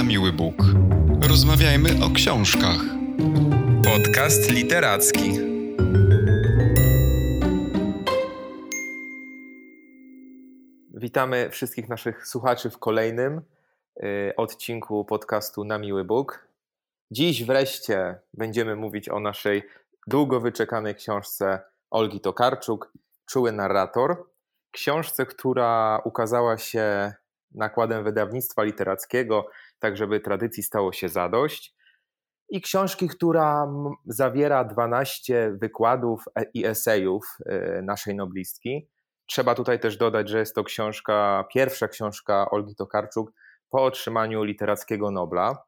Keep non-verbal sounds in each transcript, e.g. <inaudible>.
na miły Bóg. Rozmawiajmy o książkach. Podcast literacki. Witamy wszystkich naszych słuchaczy w kolejnym y, odcinku podcastu Na Miły Bóg. Dziś wreszcie będziemy mówić o naszej długo wyczekanej książce Olgi Tokarczuk, Czuły narrator. Książce, która ukazała się nakładem wydawnictwa literackiego, tak żeby tradycji stało się zadość. I książki, która zawiera 12 wykładów e, i esejów y, naszej noblistki. Trzeba tutaj też dodać, że jest to książka, pierwsza książka Olgi Tokarczuk po otrzymaniu literackiego Nobla.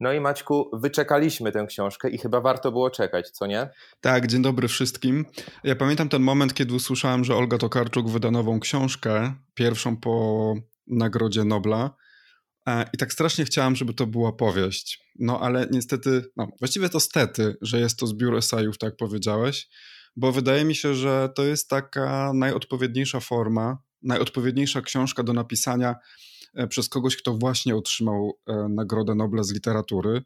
No i Maćku, wyczekaliśmy tę książkę i chyba warto było czekać, co nie? Tak, dzień dobry wszystkim. Ja pamiętam ten moment, kiedy usłyszałem, że Olga Tokarczuk wyda nową książkę, pierwszą po Nagrodzie Nobla. E, I tak strasznie chciałem, żeby to była powieść. No ale niestety, no właściwie to stety, że jest to zbiór esejów, tak powiedziałeś, bo wydaje mi się, że to jest taka najodpowiedniejsza forma, najodpowiedniejsza książka do napisania E, przez kogoś, kto właśnie otrzymał e, Nagrodę Nobla z literatury.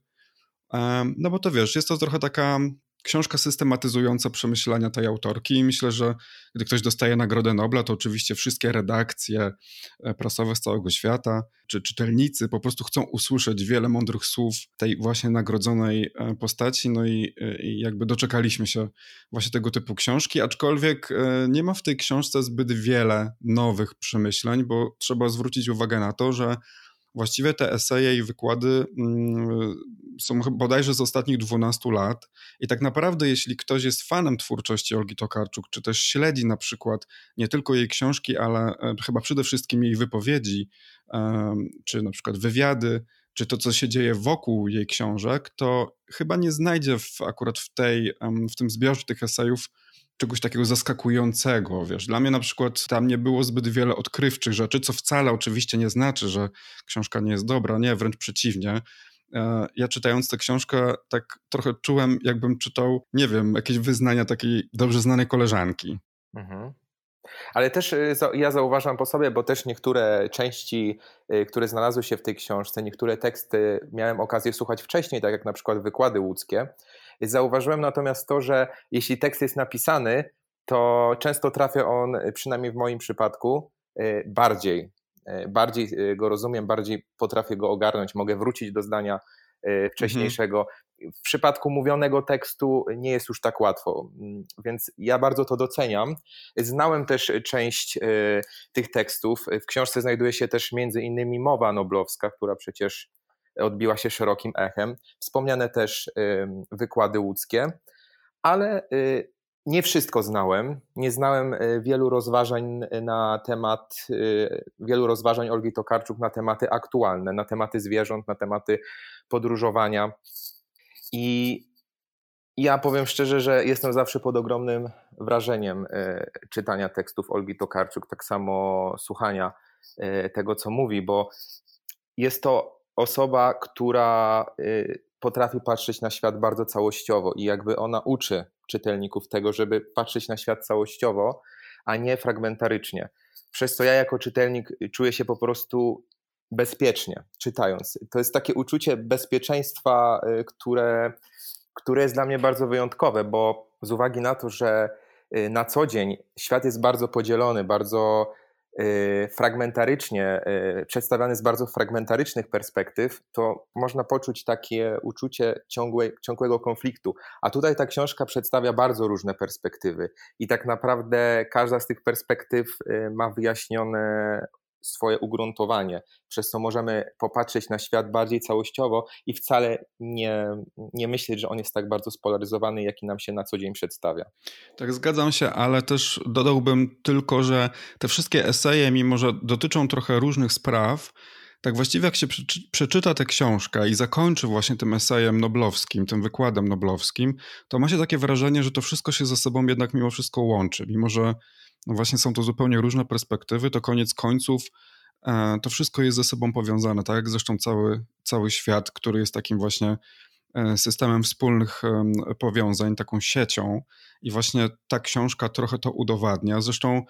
No bo to wiesz, jest to trochę taka książka systematyzująca przemyślenia tej autorki i myślę, że gdy ktoś dostaje Nagrodę Nobla, to oczywiście wszystkie redakcje e, prasowe z całego świata, czy czytelnicy po prostu chcą usłyszeć wiele mądrych słów tej właśnie nagrodzonej e, postaci, no i, e, i jakby doczekaliśmy się właśnie tego typu książki, aczkolwiek nie ma w tej książce zbyt wiele nowych przemyśleń, bo trzeba zwrócić uwagę na to, że Właściwie te eseje i wykłady mm, są bodajże z ostatnich 12 lat. I tak naprawdę jeśli ktoś jest fanem twórczości Olgi Tokarczuk, czy też śledzi na przykład nie tylko jej książki, ale e, chyba przede wszystkim jej wypowiedzi, czy na przykład wywiady, czy to, co się dzieje wokół jej książek, to chyba nie znajdzie w, akurat w, tej, w tym zbiorze tych esejów czegoś takiego zaskakującego, wiesz. Dla mnie na przykład tam nie było zbyt wiele odkrywczych rzeczy, co wcale oczywiście nie znaczy, że książka nie jest dobra, nie, wręcz przeciwnie. E, ja czytając tę książkę tak trochę czułem, jakbym czytał, nie wiem, jakieś wyznania takiej dobrze znanej koleżanki. Mhm. Ale też y, ja zauważam po sobie, bo też niektóre części, y, które znalazły się w tej książce, niektóre teksty miałem okazję słuchać wcześniej, tak jak na przykład wykłady łódzkie. Zauważyłem natomiast to, że jeśli tekst jest napisany, to często trafia on, przynajmniej w moim przypadku, y, bardziej. Bardziej go rozumiem, bardziej potrafię go ogarnąć, mogę wrócić do zdania wcześniejszego. Mhm w przypadku mówionego tekstu nie jest już tak łatwo, mm, więc ja bardzo to doceniam. Znałem też część tych tekstów. W książce znajduje się też między innymi mowa noblowska, która przecież odbiła się szerokim echem. Wspomniane też wykłady łódzkie, ale y, nie wszystko znałem. Nie znałem y, wielu rozważań na temat, y, wielu rozważań Olgi Tokarczuk na tematy aktualne, na tematy zwierząt, na tematy podróżowania. I ja powiem szczerze, że jestem zawsze pod ogromnym wrażeniem czytania tekstów Olgi Tokarczuk, tak samo słuchania tego, co mówi, bo jest to osoba, która e, potrafi patrzeć na świat bardzo całościowo i jakby ona uczy czytelników tego, żeby patrzeć na świat całościowo, a nie fragmentarycznie. Przez co ja jako czytelnik czuję się po prostu bezpiecznie czytając. To jest takie uczucie bezpieczeństwa, y, które, które jest dla mnie bardzo wyjątkowe, bo z uwagi na to, że y, na co dzień świat jest bardzo podzielony, bardzo y, fragmentarycznie, przedstawiany z bardzo fragmentarycznych perspektyw, to można poczuć takie uczucie ciągłe, ciągłego konfliktu. A tutaj ta książka przedstawia bardzo różne perspektywy i tak naprawdę każda z tych perspektyw ma wyjaśnione swoje ugruntowanie, przez co możemy popatrzeć na świat bardziej całościowo i wcale nie, nie myśleć, że on jest tak bardzo spolaryzowany, jaki nam się na co dzień przedstawia. Tak, zgadzam się, ale też dodałbym tylko, że te wszystkie eseje, mimo że dotyczą trochę różnych spraw, tak właściwie jak się przeczyta tę książkę i zakończy właśnie tym esejem noblowskim, tym wykładem noblowskim, to ma się takie wrażenie, że to wszystko się ze sobą jednak mimo wszystko łączy. Mimo, że no właśnie są to zupełnie różne perspektywy, to koniec końców e, to wszystko jest ze sobą powiązane, tak zresztą cały, cały świat, który jest takim właśnie e, systemem wspólnych powiązań, taką siecią i właśnie ta książka trochę to udowadnia. Zresztą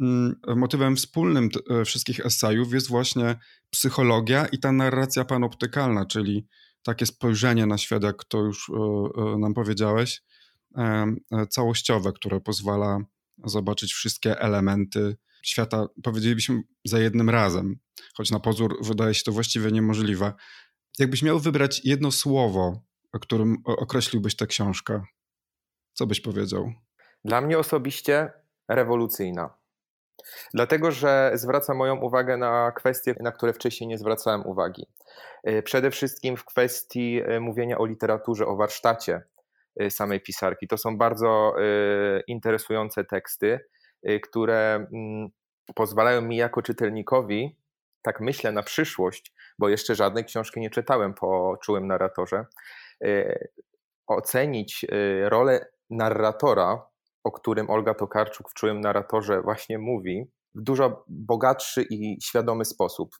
mm, motywem wspólnym wszystkich esejów jest właśnie psychologia i ta narracja panoptykalna, czyli takie spojrzenie na świat, jak to już nam powiedziałeś, całościowe, które pozwala zobaczyć wszystkie elementy świata, powiedzielibyśmy, za jednym razem, choć na pozór wydaje się to właściwie niemożliwe. Jakbyś miał wybrać jedno słowo, którym określiłbyś tę książkę, co byś powiedział? Dla mnie osobiście rewolucyjna. Dlatego, że zwraca moją uwagę na kwestie, na które wcześniej nie zwracałem uwagi. Y, przede wszystkim w kwestii y, mówienia o literaturze, o warsztacie samej pisarki. To są bardzo interesujące teksty, które mm, pozwalają mi jako czytelnikowi, tak myślę na przyszłość, bo jeszcze żadnej książki nie czytałem po czułym narratorze, ocenić rolę narratora, o którym Olga Tokarczuk w czułym narratorze właśnie mówi, w dużo bogatszy i świadomy sposób.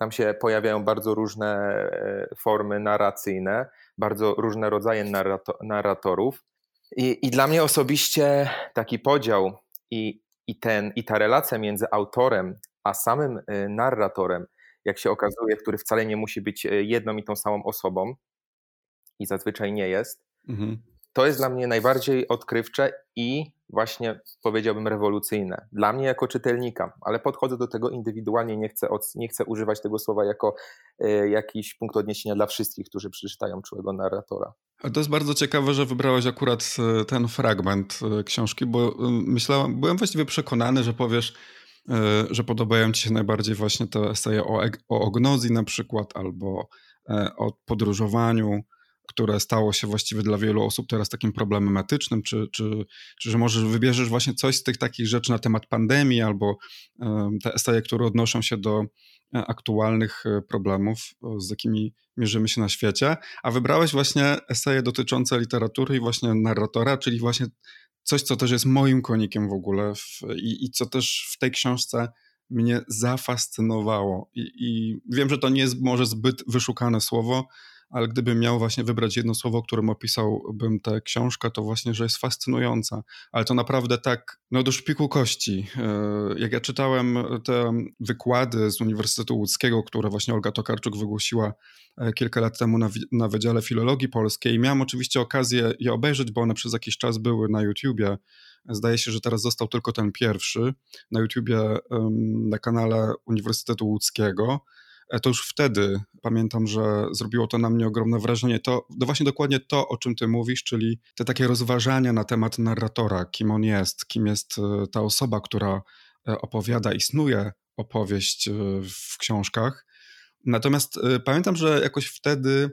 Tam się pojawiają bardzo różne e, formy narracyjne, bardzo różne rodzaje narratorów. I, I, dla mnie osobiście taki podział i, i, ten, i ta relacja między autorem a samym e, narratorem, jak się okazuje, który wcale nie musi być e, jedną i tą samą osobą, i zazwyczaj nie jest, mhm to jest dla mnie najbardziej odkrywcze i właśnie powiedziałbym rewolucyjne. Dla mnie jako czytelnika, ale podchodzę do tego indywidualnie, nie chcę, nie chcę używać tego słowa jako y, jakiś punkt odniesienia dla wszystkich, którzy przeczytają czułego narratora. To jest bardzo ciekawe, że wybrałeś akurat e, ten fragment e, książki, bo myślałem, byłem właściwie przekonany, że powiesz, że podobają ci się najbardziej właśnie te eseje o, o ognozji na przykład, albo o podróżowaniu, które stało się właściwie dla wielu osób teraz takim problemem etycznym, czy, czy, czy że może wybierzesz właśnie coś z tych takich rzeczy na temat pandemii albo te eseje, które odnoszą się do e, aktualnych e, problemów, z jakimi mierzymy się na świecie, a wybrałeś właśnie eseje dotyczące literatury i właśnie narratora, czyli właśnie coś, co też jest moim konikiem w ogóle w, i, i co też w tej książce mnie zafascynowało. I, I, wiem, że to nie jest może zbyt wyszukane słowo, ale gdybym miał właśnie wybrać jedno słowo, którym opisałbym tę książkę, to właśnie, że jest fascynująca. Ale to naprawdę tak, no do szpiku kości. E, jak ja czytałem te wykłady z Uniwersytetu Łódzkiego, które właśnie Olga Tokarczuk wygłosiła e, kilka lat temu na, na Wydziale Filologii Polskiej, miałem oczywiście okazję je obejrzeć, bo one przez jakiś czas były na YouTubie. Zdaje się, że teraz został tylko ten pierwszy na YouTubie na kanale Uniwersytetu Łódzkiego. E, to już wtedy pamiętam, że zrobiło to na mnie ogromne wrażenie. To, to właśnie dokładnie to, o czym ty mówisz, czyli te takie rozważania na temat narratora, kim on jest, kim jest e, ta osoba, która e, opowiada, istnuje opowieść w książkach. Natomiast pamiętam, że jakoś wtedy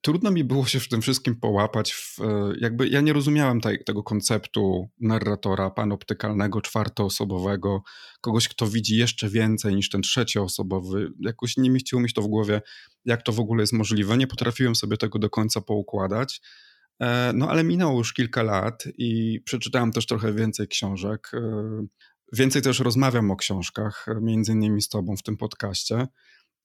trudno mi było się w tym wszystkim połapać. W, e, jakby ja nie rozumiałem tej, tego konceptu narratora panoptykalnego, czwartoosobowego, kogoś, kto widzi jeszcze więcej niż ten trzecioosobowy. Jakoś nie mieściło mi się to w głowie, jak to w ogóle jest możliwe. Nie potrafiłem sobie tego do końca poukładać. E, no ale minęło już kilka lat i przeczytałem też trochę więcej książek. E, więcej też rozmawiam o książkach, między innymi z tobą w tym podcaście.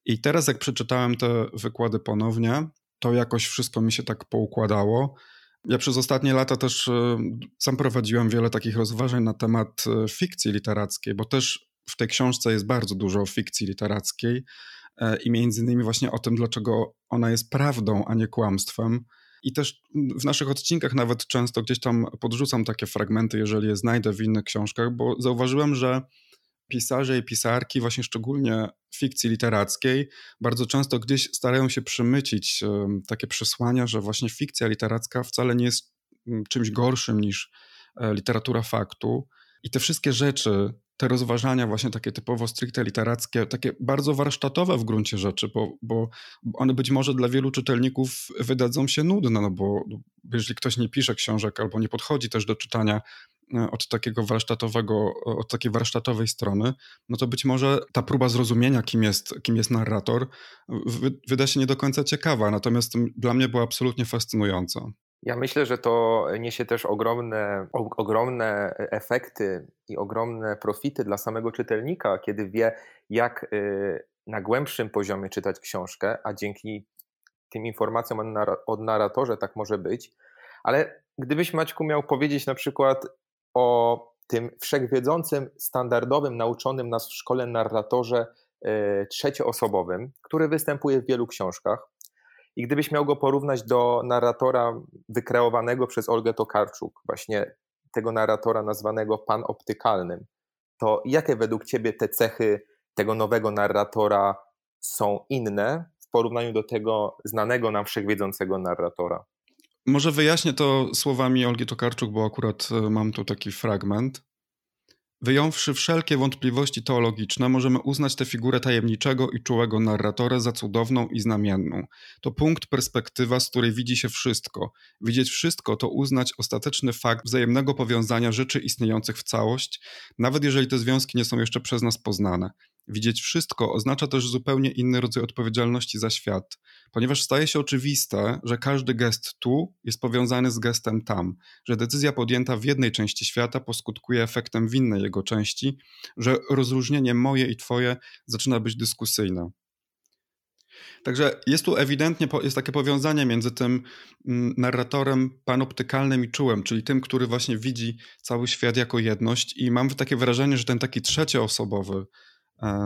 I teraz, jak przeczytałem te wykłady ponownie, to jakoś wszystko mi się tak poukładało. Ja przez ostatnie lata też e, sam prowadziłem wiele takich rozważań na temat e, fikcji literackiej, bo też w tej książce jest bardzo dużo fikcji literackiej e, i między innymi właśnie o tym, dlaczego ona jest prawdą, a nie kłamstwem. I też w naszych odcinkach nawet często gdzieś tam podrzucam takie fragmenty, jeżeli je znajdę w innych książkach, bo zauważyłem, że pisarze i pisarki, właśnie szczególnie fikcji literackiej, bardzo często gdzieś starają się przemycić takie przesłania, że właśnie fikcja literacka wcale nie jest mm, czymś gorszym niż e, literatura faktu. I te wszystkie rzeczy, te rozważania właśnie takie typowo stricte literackie, takie bardzo warsztatowe w gruncie rzeczy, bo, bo one być może dla wielu czytelników wydadzą się nudne, no bo jeżeli ktoś nie pisze książek albo nie podchodzi też do czytania od takiego warsztatowego, od takiej warsztatowej strony, no to być może ta próba zrozumienia, kim jest, kim jest narrator, wyda się nie do końca ciekawa, natomiast dla mnie była absolutnie fascynująca. Ja myślę, że to niesie też ogromne, ogromne efekty i ogromne profity dla samego czytelnika, kiedy wie, jak y, na głębszym poziomie czytać książkę, a dzięki tym informacjom o narratorze tak może być. Ale gdybyś Maćku miał powiedzieć na przykład, o tym wszechwiedzącym, standardowym, nauczonym nas w szkole narratorze e, trzecioosobowym, który występuje w wielu książkach. I gdybyś miał go porównać do narratora wykreowanego przez Olgę Tokarczuk, właśnie tego narratora nazwanego panoptykalnym, to jakie według Ciebie te cechy tego nowego narratora są inne w porównaniu do tego znanego nam wszechwiedzącego narratora? Może wyjaśnię to słowami Olgi Tokarczuk, bo akurat e, mam tu taki fragment. Wyjąwszy wszelkie wątpliwości teologiczne, możemy uznać tę figurę tajemniczego i czułego narratora za cudowną i znamienną. To punkt, perspektywa, z której widzi się wszystko. Widzieć wszystko to uznać ostateczny fakt wzajemnego powiązania rzeczy istniejących w całość, nawet jeżeli te związki nie są jeszcze przez nas poznane. Widzieć wszystko oznacza też zupełnie inny rodzaj odpowiedzialności za świat, ponieważ staje się oczywiste, że każdy gest tu jest powiązany z gestem tam, że decyzja podjęta w jednej części świata poskutkuje efektem w innej jego części, że rozróżnienie moje i twoje zaczyna być dyskusyjne. Także jest tu ewidentnie jest takie powiązanie między tym mm, narratorem panoptykalnym i czułem, czyli tym, który właśnie widzi cały świat jako jedność i mam takie wrażenie, że ten taki trzecioosobowy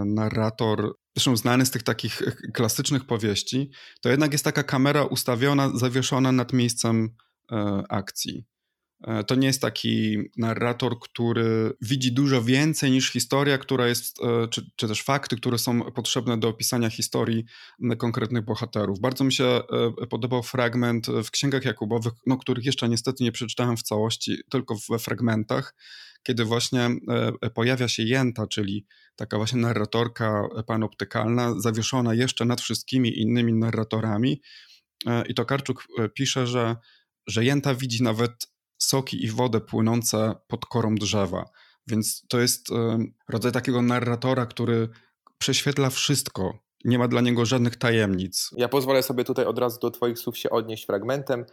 narrator, zresztą znany z tych takich e, klasycznych powieści, to jednak jest taka kamera ustawiona, zawieszona nad miejscem e, akcji. To nie jest taki narrator, który widzi dużo więcej niż historia, która jest, czy, czy, też fakty, które są potrzebne do opisania historii konkretnych bohaterów. Bardzo mi się podobał fragment w księgach Jakubowych, no, których jeszcze niestety nie przeczytałem w całości, tylko we fragmentach, kiedy właśnie pojawia się Jenta, czyli taka właśnie narratorka panoptykalna, zawieszona jeszcze nad wszystkimi innymi narratorami. E, I to Karczuk e, pisze, że, że jęta widzi nawet soki i wodę płynące pod korą drzewa. Więc to jest e, rodzaj takiego narratora, który prześwietla wszystko. Nie ma dla niego żadnych tajemnic. Ja pozwolę sobie tutaj od razu do Twoich słów się odnieść fragmentem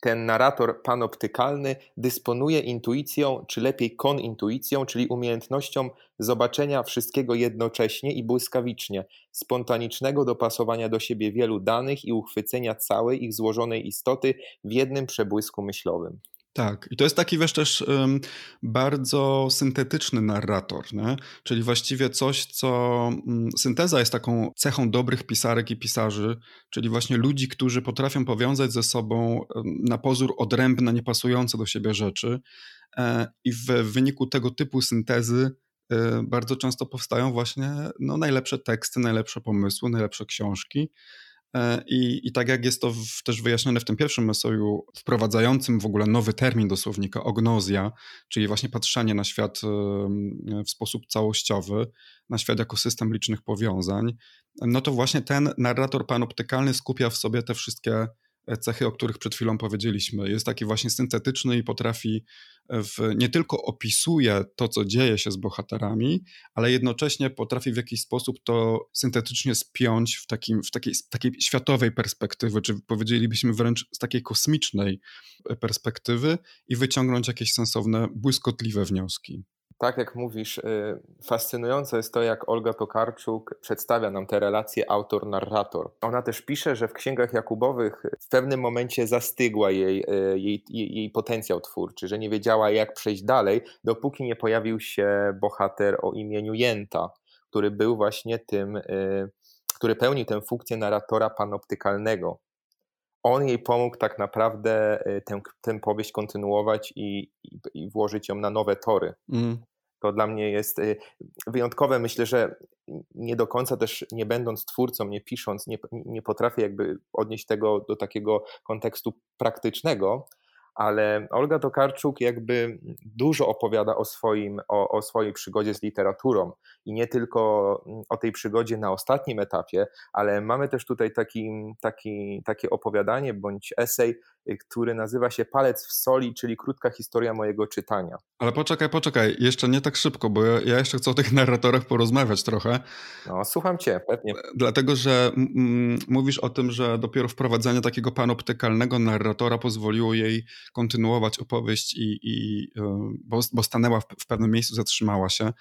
ten narrator panoptykalny dysponuje intuicją, czy lepiej konintuicją, czyli umiejętnością zobaczenia wszystkiego jednocześnie i błyskawicznie, spontanicznego dopasowania do siebie wielu danych i uchwycenia całej ich złożonej istoty w jednym przebłysku myślowym. Tak, i to jest taki wiesz też um, bardzo syntetyczny narrator, nie? czyli właściwie coś, co um, synteza jest taką cechą dobrych pisarek i pisarzy, czyli właśnie ludzi, którzy potrafią powiązać ze sobą um, na pozór odrębne, niepasujące do siebie rzeczy e, i w wyniku tego typu syntezy e, bardzo często powstają właśnie no, najlepsze teksty, najlepsze pomysły, najlepsze książki. E, I, I tak jak jest to w, też wyjaśnione w tym pierwszym eseju, wprowadzającym w ogóle nowy termin do słownika, ognozja, czyli właśnie patrzenie na świat w sposób całościowy, na świat jako system licznych powiązań, no to właśnie ten narrator panoptykalny skupia w sobie te wszystkie cechy, o których przed chwilą powiedzieliśmy. Jest taki właśnie syntetyczny i potrafi w, nie tylko opisuje to, co dzieje się z bohaterami, ale jednocześnie potrafi w jakiś sposób to syntetycznie spiąć w, takim, w takiej, takiej światowej perspektywy, czy powiedzielibyśmy wręcz z takiej kosmicznej perspektywy i wyciągnąć jakieś sensowne, błyskotliwe wnioski tak jak mówisz, y, fascynujące jest to, jak Olga Tokarczuk przedstawia nam te relacje autor-narrator. Ona też pisze, że w księgach Jakubowych w pewnym momencie zastygła jej, y, jej, jej potencjał twórczy, że nie wiedziała, jak przejść dalej, dopóki nie pojawił się bohater o imieniu Jenta, który był właśnie tym, y, który pełnił tę funkcję narratora panoptykalnego on jej pomógł tak naprawdę tę, tę powieść kontynuować i, i, i włożyć ją na nowe tory. Mm. To dla mnie jest y, wyjątkowe. Myślę, że nie do końca też nie będąc twórcą, nie pisząc, nie, nie potrafię jakby odnieść tego do takiego kontekstu praktycznego, ale Olga Tokarczuk jakby dużo opowiada o, swoim, o, o swojej przygodzie z literaturą i nie tylko o tej przygodzie na ostatnim etapie, ale mamy też tutaj taki, taki, takie opowiadanie bądź esej, który nazywa się Palec w soli, czyli krótka historia mojego czytania. Ale poczekaj, poczekaj, jeszcze nie tak szybko, bo ja jeszcze chcę o tych <laughs> narratorach porozmawiać trochę. No, słucham cię, pewnie. Dlatego, że mówisz o tym, że dopiero wprowadzenie takiego panoptykalnego narratora pozwoliło jej kontynuować opowieść i, i e, bo, bo stanęła w, w pewnym miejscu, zatrzymała się.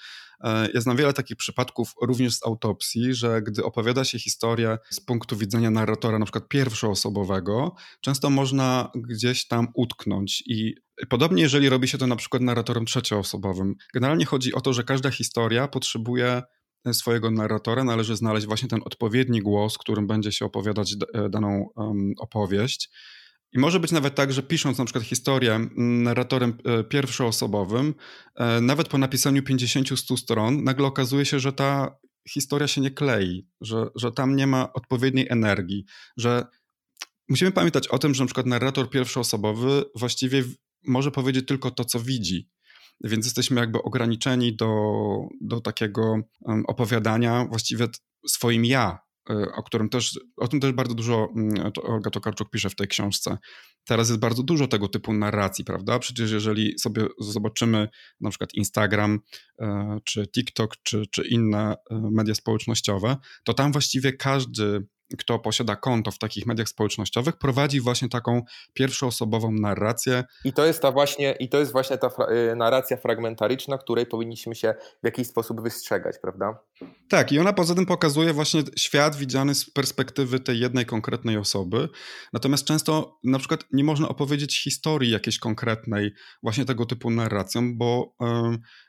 E, ja znam wiele takich przypadków również z autopsji, że gdy opowiada się historię z punktu widzenia narratora, na przykład pierwszoosobowego, często można gdzieś tam utknąć i Podobnie, jeżeli robi się to na przykład narratorem trzecioosobowym. Generalnie chodzi o to, że każda historia potrzebuje swojego narratora, należy znaleźć właśnie ten odpowiedni głos, którym będzie się opowiadać e, daną opowieść. I może być nawet tak, że pisząc na przykład historię narratorem e, pierwszoosobowym, e, nawet po napisaniu 50-100 stron, nagle okazuje się, że ta historia się nie klei, że, że tam nie ma odpowiedniej energii, że musimy pamiętać o tym, że na przykład narrator pierwszoosobowy właściwie może powiedzieć tylko to, co widzi. Więc jesteśmy jakby ograniczeni do, do takiego opowiadania właściwie swoim ja, o którym też, o tym też bardzo dużo mm, Olga Tokarczuk pisze w tej książce. Teraz jest bardzo dużo tego typu narracji, prawda? Przecież jeżeli sobie zobaczymy na przykład Instagram, e, czy TikTok, czy, czy inne e, media społecznościowe, to tam właściwie każdy kto posiada konto w takich mediach społecznościowych, prowadzi właśnie taką pierwszoosobową narrację. I to jest ta właśnie, i to jest właśnie ta fra y, narracja fragmentaryczna, której powinniśmy się w jakiś sposób wystrzegać, prawda? Tak, i ona poza tym pokazuje właśnie świat widziany z perspektywy tej jednej konkretnej osoby. Natomiast często na przykład nie można opowiedzieć historii jakiejś konkretnej właśnie tego typu narracją, bo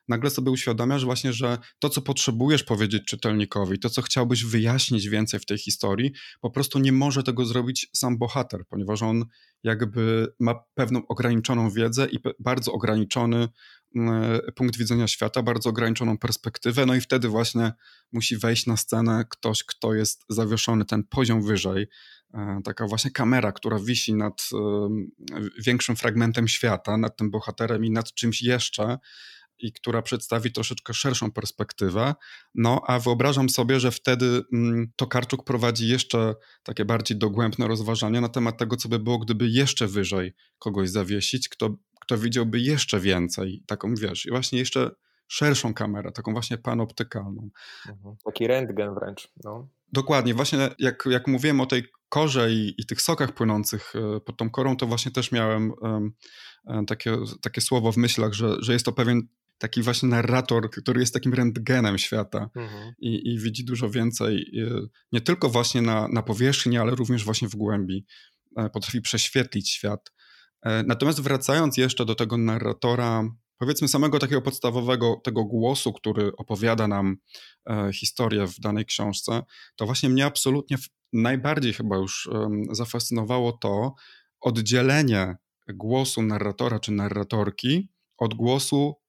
nagle sobie uświadamiasz właśnie, że to, co potrzebujesz powiedzieć czytelnikowi, to, co chciałbyś wyjaśnić więcej w tej historii, po prostu nie może tego zrobić sam bohater, ponieważ on jakby ma pewną ograniczoną wiedzę i bardzo ograniczony punkt widzenia świata, bardzo ograniczoną perspektywę, no i wtedy właśnie musi wejść na scenę ktoś, kto jest zawieszony ten poziom wyżej, e, taka właśnie kamera, która wisi nad większym fragmentem świata, nad tym bohaterem i nad czymś jeszcze, i która przedstawi troszeczkę szerszą perspektywę. No a wyobrażam sobie, że wtedy mm, Tokarczuk prowadzi jeszcze takie bardziej dogłębne rozważania na temat tego, co by było, gdyby jeszcze wyżej kogoś zawiesić, kto, kto widziałby jeszcze więcej, taką wiesz, i właśnie jeszcze szerszą kamerę, taką właśnie panoptykalną. Mhm. Taki rentgen wręcz. No. Dokładnie, właśnie jak, jak mówiłem o tej korze i, i, tych sokach płynących e, pod tą korą, to właśnie też miałem um, takie, takie słowo w myślach, że, że jest to pewien taki właśnie narrator, który jest takim rentgenem świata mhm. i, i, widzi dużo więcej, nie tylko właśnie na, na powierzchni, ale również właśnie w głębi. E, potrafi prześwietlić świat. E, natomiast wracając jeszcze do tego narratora, powiedzmy samego takiego podstawowego, tego głosu, który opowiada nam e, historię w danej książce, to właśnie mnie absolutnie najbardziej chyba już zafascynowało to oddzielenie głosu narratora czy narratorki od głosu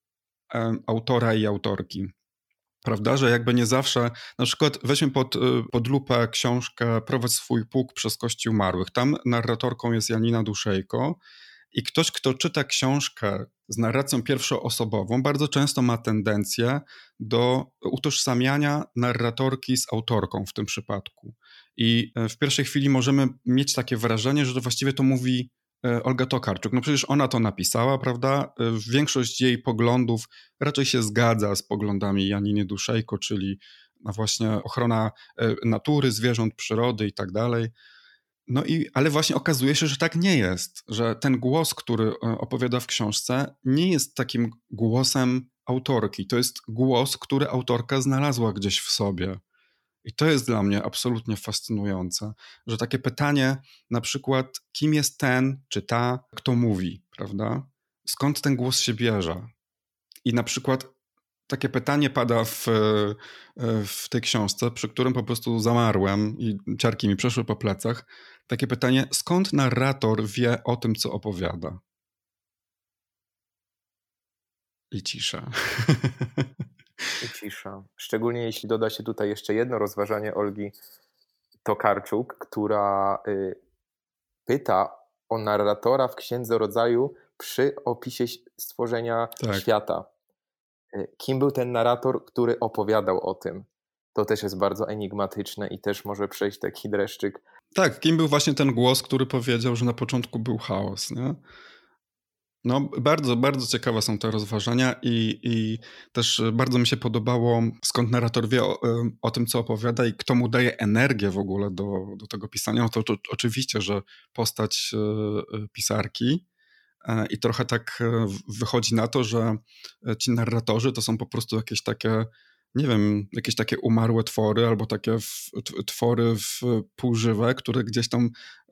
autora i autorki. Prawda, że jakby nie zawsze, na przykład weźmy pod, y, pod lupę książkę Prowadź swój pług przez kości umarłych. Tam narratorką jest Janina Duszejko i ktoś, kto czyta książkę z narracją pierwszoosobową, bardzo często ma tendencję do utożsamiania narratorki z autorką w tym przypadku. I e, w pierwszej chwili możemy mieć takie wrażenie, że to właściwie to mówi Olga Tokarczuk. No przecież ona to napisała, prawda? E, większość jej poglądów raczej się zgadza z poglądami Janiny Duszejko, czyli na właśnie ochrona e, natury, zwierząt, przyrody i tak dalej. No i, ale właśnie okazuje się, że tak nie jest, że ten głos, który opowiada w książce, nie jest takim głosem autorki. To jest głos, który autorka znalazła gdzieś w sobie. I to jest dla mnie absolutnie fascynujące, że takie pytanie, na przykład, kim jest ten czy ta, kto mówi, prawda? Skąd ten głos się bierze? I na przykład takie pytanie pada w, w tej książce, przy którym po prostu zamarłem i ciarki mi przeszły po plecach. Takie pytanie, skąd narrator wie o tym, co opowiada? I cisza. <laughs> cisza. Szczególnie jeśli doda się tutaj jeszcze jedno rozważanie Olgi Tokarczuk, która y, pyta o narratora w Księdze Rodzaju przy opisie stworzenia tak. świata. Y, kim był ten narrator, który opowiadał o tym? To też jest bardzo enigmatyczne i też może przejść taki dreszczyk. Tak, kim był właśnie ten głos, który powiedział, że na początku był chaos, nie? No, bardzo, bardzo ciekawe są te rozważania i, i też bardzo mi się podobało, skąd narrator wie o, o, tym, co opowiada i kto mu daje energię w ogóle do, do tego pisania. No to, to oczywiście, że postać e, pisarki, I trochę tak wychodzi na to, że ci narratorzy to są po prostu jakieś takie nie wiem, jakieś takie umarłe twory albo takie w, twory w półżywe, które gdzieś tam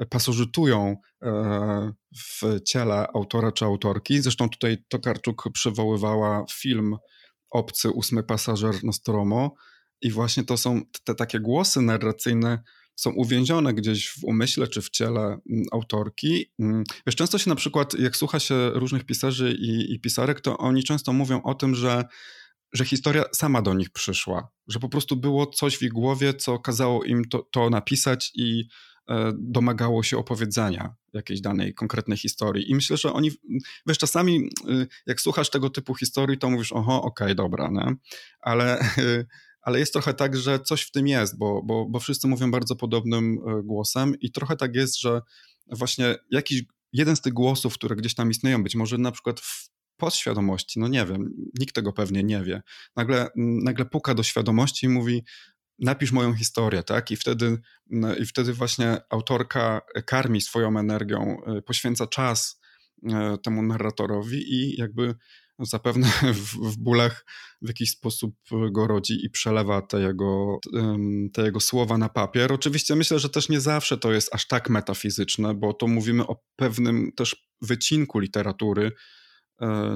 pasożytują e, w ciele autora czy autorki. Zresztą tutaj Tokarczuk przywoływała film Obcy, ósmy pasażer Nostromo i właśnie to są te takie głosy narracyjne są uwięzione gdzieś w umyśle czy w ciele mm, autorki. Mm, wiesz, często się na przykład, jak słucha się różnych pisarzy i, i pisarek, to oni często mówią o tym, że że historia sama do nich przyszła, że po prostu było coś w ich głowie, co kazało im to, to napisać i e, domagało się opowiedzenia jakiejś danej konkretnej historii. I myślę, że oni, wiesz, czasami y, jak słuchasz tego typu historii, to mówisz, oho, okej, okay, dobra, nie? Ale, <laughs> ale jest trochę tak, że coś w tym jest, bo, bo, bo wszyscy mówią bardzo podobnym e, głosem i trochę tak jest, że właśnie jakiś jeden z tych głosów, które gdzieś tam istnieją, być może na przykład w podświadomości, no nie wiem, nikt tego pewnie nie wie, nagle, nagle puka do świadomości i mówi, napisz moją historię, tak? I wtedy, I wtedy właśnie autorka karmi swoją energią, y, poświęca czas y, temu narratorowi i jakby zapewne <laughs> w, w bólach w jakiś sposób go rodzi i przelewa te jego, te jego słowa na papier. Oczywiście myślę, że też nie zawsze to jest aż tak metafizyczne, bo to mówimy o pewnym też wycinku literatury,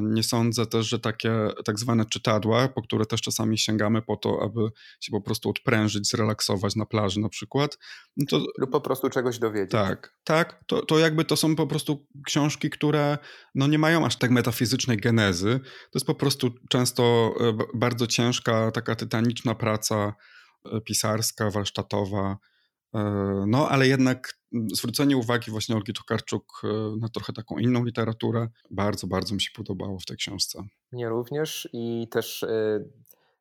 nie sądzę też, że takie tak zwane czytadła, po które też czasami sięgamy po to, aby się po prostu odprężyć, zrelaksować na plaży na przykład. No to, Lub po prostu czegoś dowiedzieć. Tak, tak. To, to jakby to są po prostu książki, które no nie mają aż tak metafizycznej genezy. To jest po prostu często e, bardzo ciężka, taka tytaniczna praca e, pisarska, warsztatowa, E, no, ale jednak zwrócenie uwagi właśnie Olgi Tokarczuk e, na trochę taką inną literaturę bardzo, bardzo mi się podobało w tej książce. Mnie również i też e,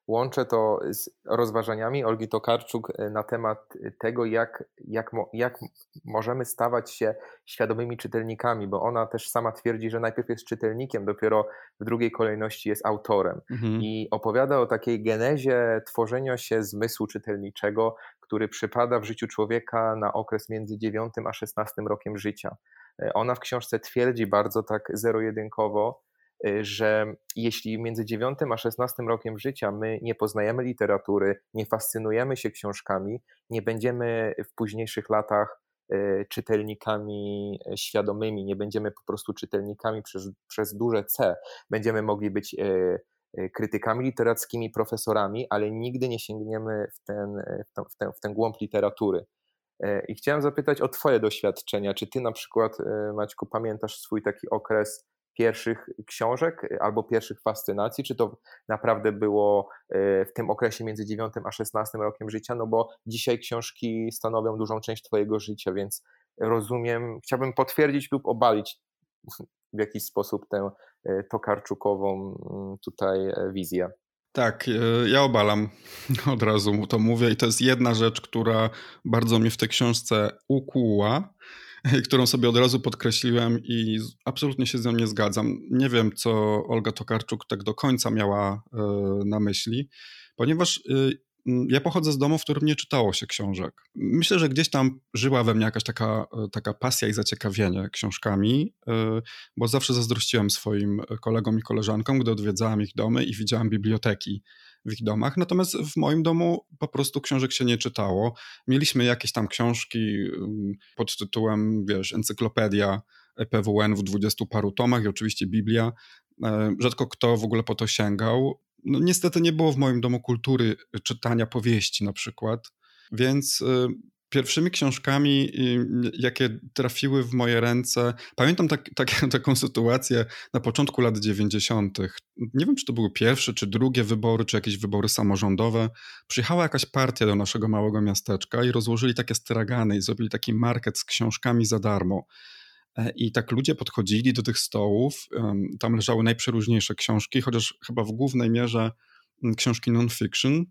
Łączę to z rozważaniami Olgi Tokarczuk e, na temat tego, jak, jak, jak możemy stawać się świadomymi czytelnikami, bo ona też sama twierdzi, że najpierw jest czytelnikiem, dopiero w drugiej kolejności jest autorem. Mhm. I opowiada o takiej genezie tworzenia się zmysłu czytelniczego, który przypada w życiu człowieka na okres między 9 a 16 rokiem życia. E, ona w książce twierdzi bardzo tak zero-jedynkowo, Y, że jeśli między 9 a 16 rokiem życia my nie poznajemy literatury, nie fascynujemy się książkami, nie będziemy w późniejszych latach y, czytelnikami świadomymi, nie będziemy po prostu czytelnikami przez, przez duże C, będziemy mogli być krytykami literackimi, profesorami, ale nigdy nie sięgniemy w ten, w ten, w ten głąb literatury. I chciałem zapytać o Twoje doświadczenia. Czy Ty na przykład, Maćku, pamiętasz swój taki okres pierwszych książek albo pierwszych fascynacji, czy to naprawdę było w tym okresie między 9 a 16 rokiem życia, no bo dzisiaj książki stanowią dużą część Twojego życia, więc rozumiem, chciałbym potwierdzić lub obalić w jakiś sposób tę y, tokarczukową mm, tutaj wizję. Tak, ja obalam, <laughs> od razu to mówię i to jest jedna rzecz, która bardzo mnie w tej książce ukuła, <laughs> którą sobie od razu podkreśliłem i absolutnie się z nią nie zgadzam. Nie wiem, co Olga Tokarczuk tak do końca miała e, na myśli, ponieważ ja pochodzę z domu, w którym nie czytało się książek. Myślę, że gdzieś tam żyła we mnie jakaś taka, e, taka pasja i zaciekawienie książkami, e, bo zawsze zazdrościłem swoim kolegom i koleżankom, gdy odwiedzałem ich domy i widziałem biblioteki w ich domach. Natomiast w moim domu po prostu książek się nie czytało. Mieliśmy jakieś tam książki pod tytułem, wiesz, Encyklopedia PWN w dwudziestu paru tomach i oczywiście Biblia. E, rzadko kto w ogóle po to sięgał. No, niestety nie było w moim domu kultury czytania powieści na przykład, więc e, pierwszymi książkami, jakie trafiły w moje ręce, pamiętam tak, tak, <laughs> taką sytuację na początku lat 90. Nie wiem, czy to były pierwsze, czy drugie wybory, czy jakieś wybory samorządowe. Przyjechała jakaś partia do naszego małego miasteczka i rozłożyli takie stragany i zrobili taki market z książkami za darmo. E, I tak ludzie podchodzili do tych stołów, tam leżały najprzeróżniejsze książki, chociaż chyba w głównej mierze książki non-fiction,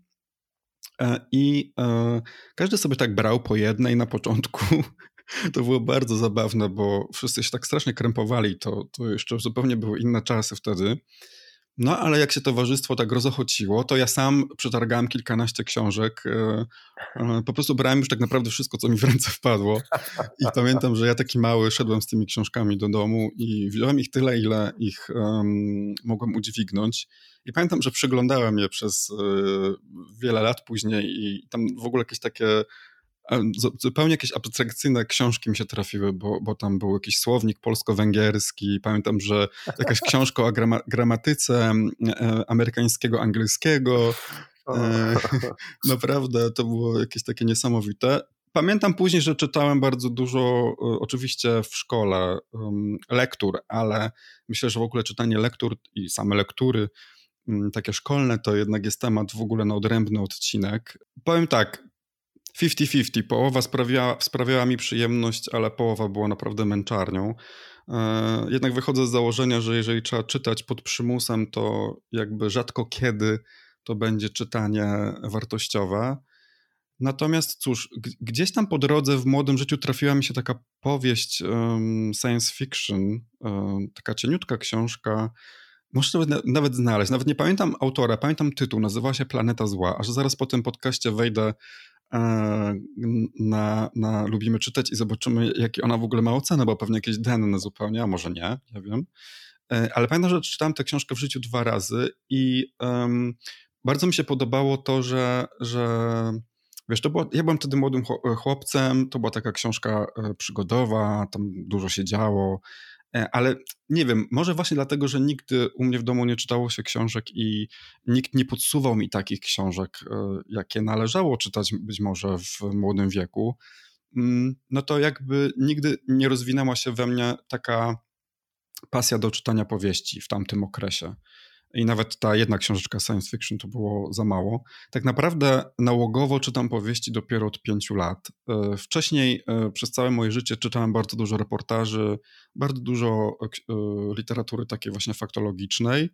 E, I e, każdy sobie tak brał po jednej na początku. <laughs> To było bardzo zabawne, bo wszyscy się tak strasznie krępowali. To, to jeszcze zupełnie były inne czasy wtedy. No, ale jak się towarzystwo tak rozochociło, to ja sam przetargałem kilkanaście książek. E, e, po prostu brałem już tak naprawdę wszystko, co mi w ręce wpadło. I pamiętam, że ja taki mały szedłem z tymi książkami do domu i wziąłem ich tyle, ile ich um, mogłem udźwignąć. I pamiętam, że przeglądałem je przez y, wiele lat później i tam w ogóle jakieś takie zupełnie jakieś abstrakcyjne książki mi się trafiły, bo, bo tam był jakiś słownik polsko-węgierski. Pamiętam, że jakaś książka o grama gramatyce e, amerykańskiego, angielskiego. E, <laughs> naprawdę to było jakieś takie niesamowite. Pamiętam później, że czytałem bardzo dużo, e, oczywiście w szkole, lektur, ale myślę, że w ogóle czytanie lektur i same lektury takie szkolne to jednak jest temat w ogóle na odrębny odcinek. Powiem tak, 50-50. Połowa sprawiała, sprawiała mi przyjemność, ale połowa była naprawdę męczarnią. E, jednak wychodzę z założenia, że jeżeli trzeba czytać pod przymusem, to jakby rzadko kiedy to będzie czytanie wartościowe. Natomiast cóż, gdzieś tam po drodze w młodym życiu trafiła mi się taka powieść um, science fiction, um, taka cieniutka książka. Muszę nawet, nawet znaleźć, nawet nie pamiętam autora, pamiętam tytuł, nazywa się Planeta Zła, aż zaraz po tym podcaście wejdę na, na Lubimy Czytać i zobaczymy, jakie ona w ogóle ma ocenę, bo pewnie jakieś denne zupełnie, a może nie, ja wiem. E, ale pamiętam, że czytałem tę książkę w życiu dwa razy i um, bardzo mi się podobało to, że, że wiesz, to było, ja byłem wtedy młodym chłopcem, to była taka książka e, przygodowa, tam dużo się działo, E, ale nie wiem, może właśnie dlatego, że nigdy u mnie w domu nie czytało się książek i nikt nie podsuwał mi takich książek, e, jakie należało czytać być może w młodym wieku, mm, no to jakby nigdy nie rozwinęła się we mnie taka pasja do czytania powieści w tamtym okresie i nawet ta jedna książeczka science fiction to było za mało. Tak naprawdę nałogowo czytam powieści dopiero od pięciu lat. E, wcześniej e, przez całe moje życie czytałem bardzo dużo reportaży, bardzo dużo e, literatury takiej właśnie faktologicznej.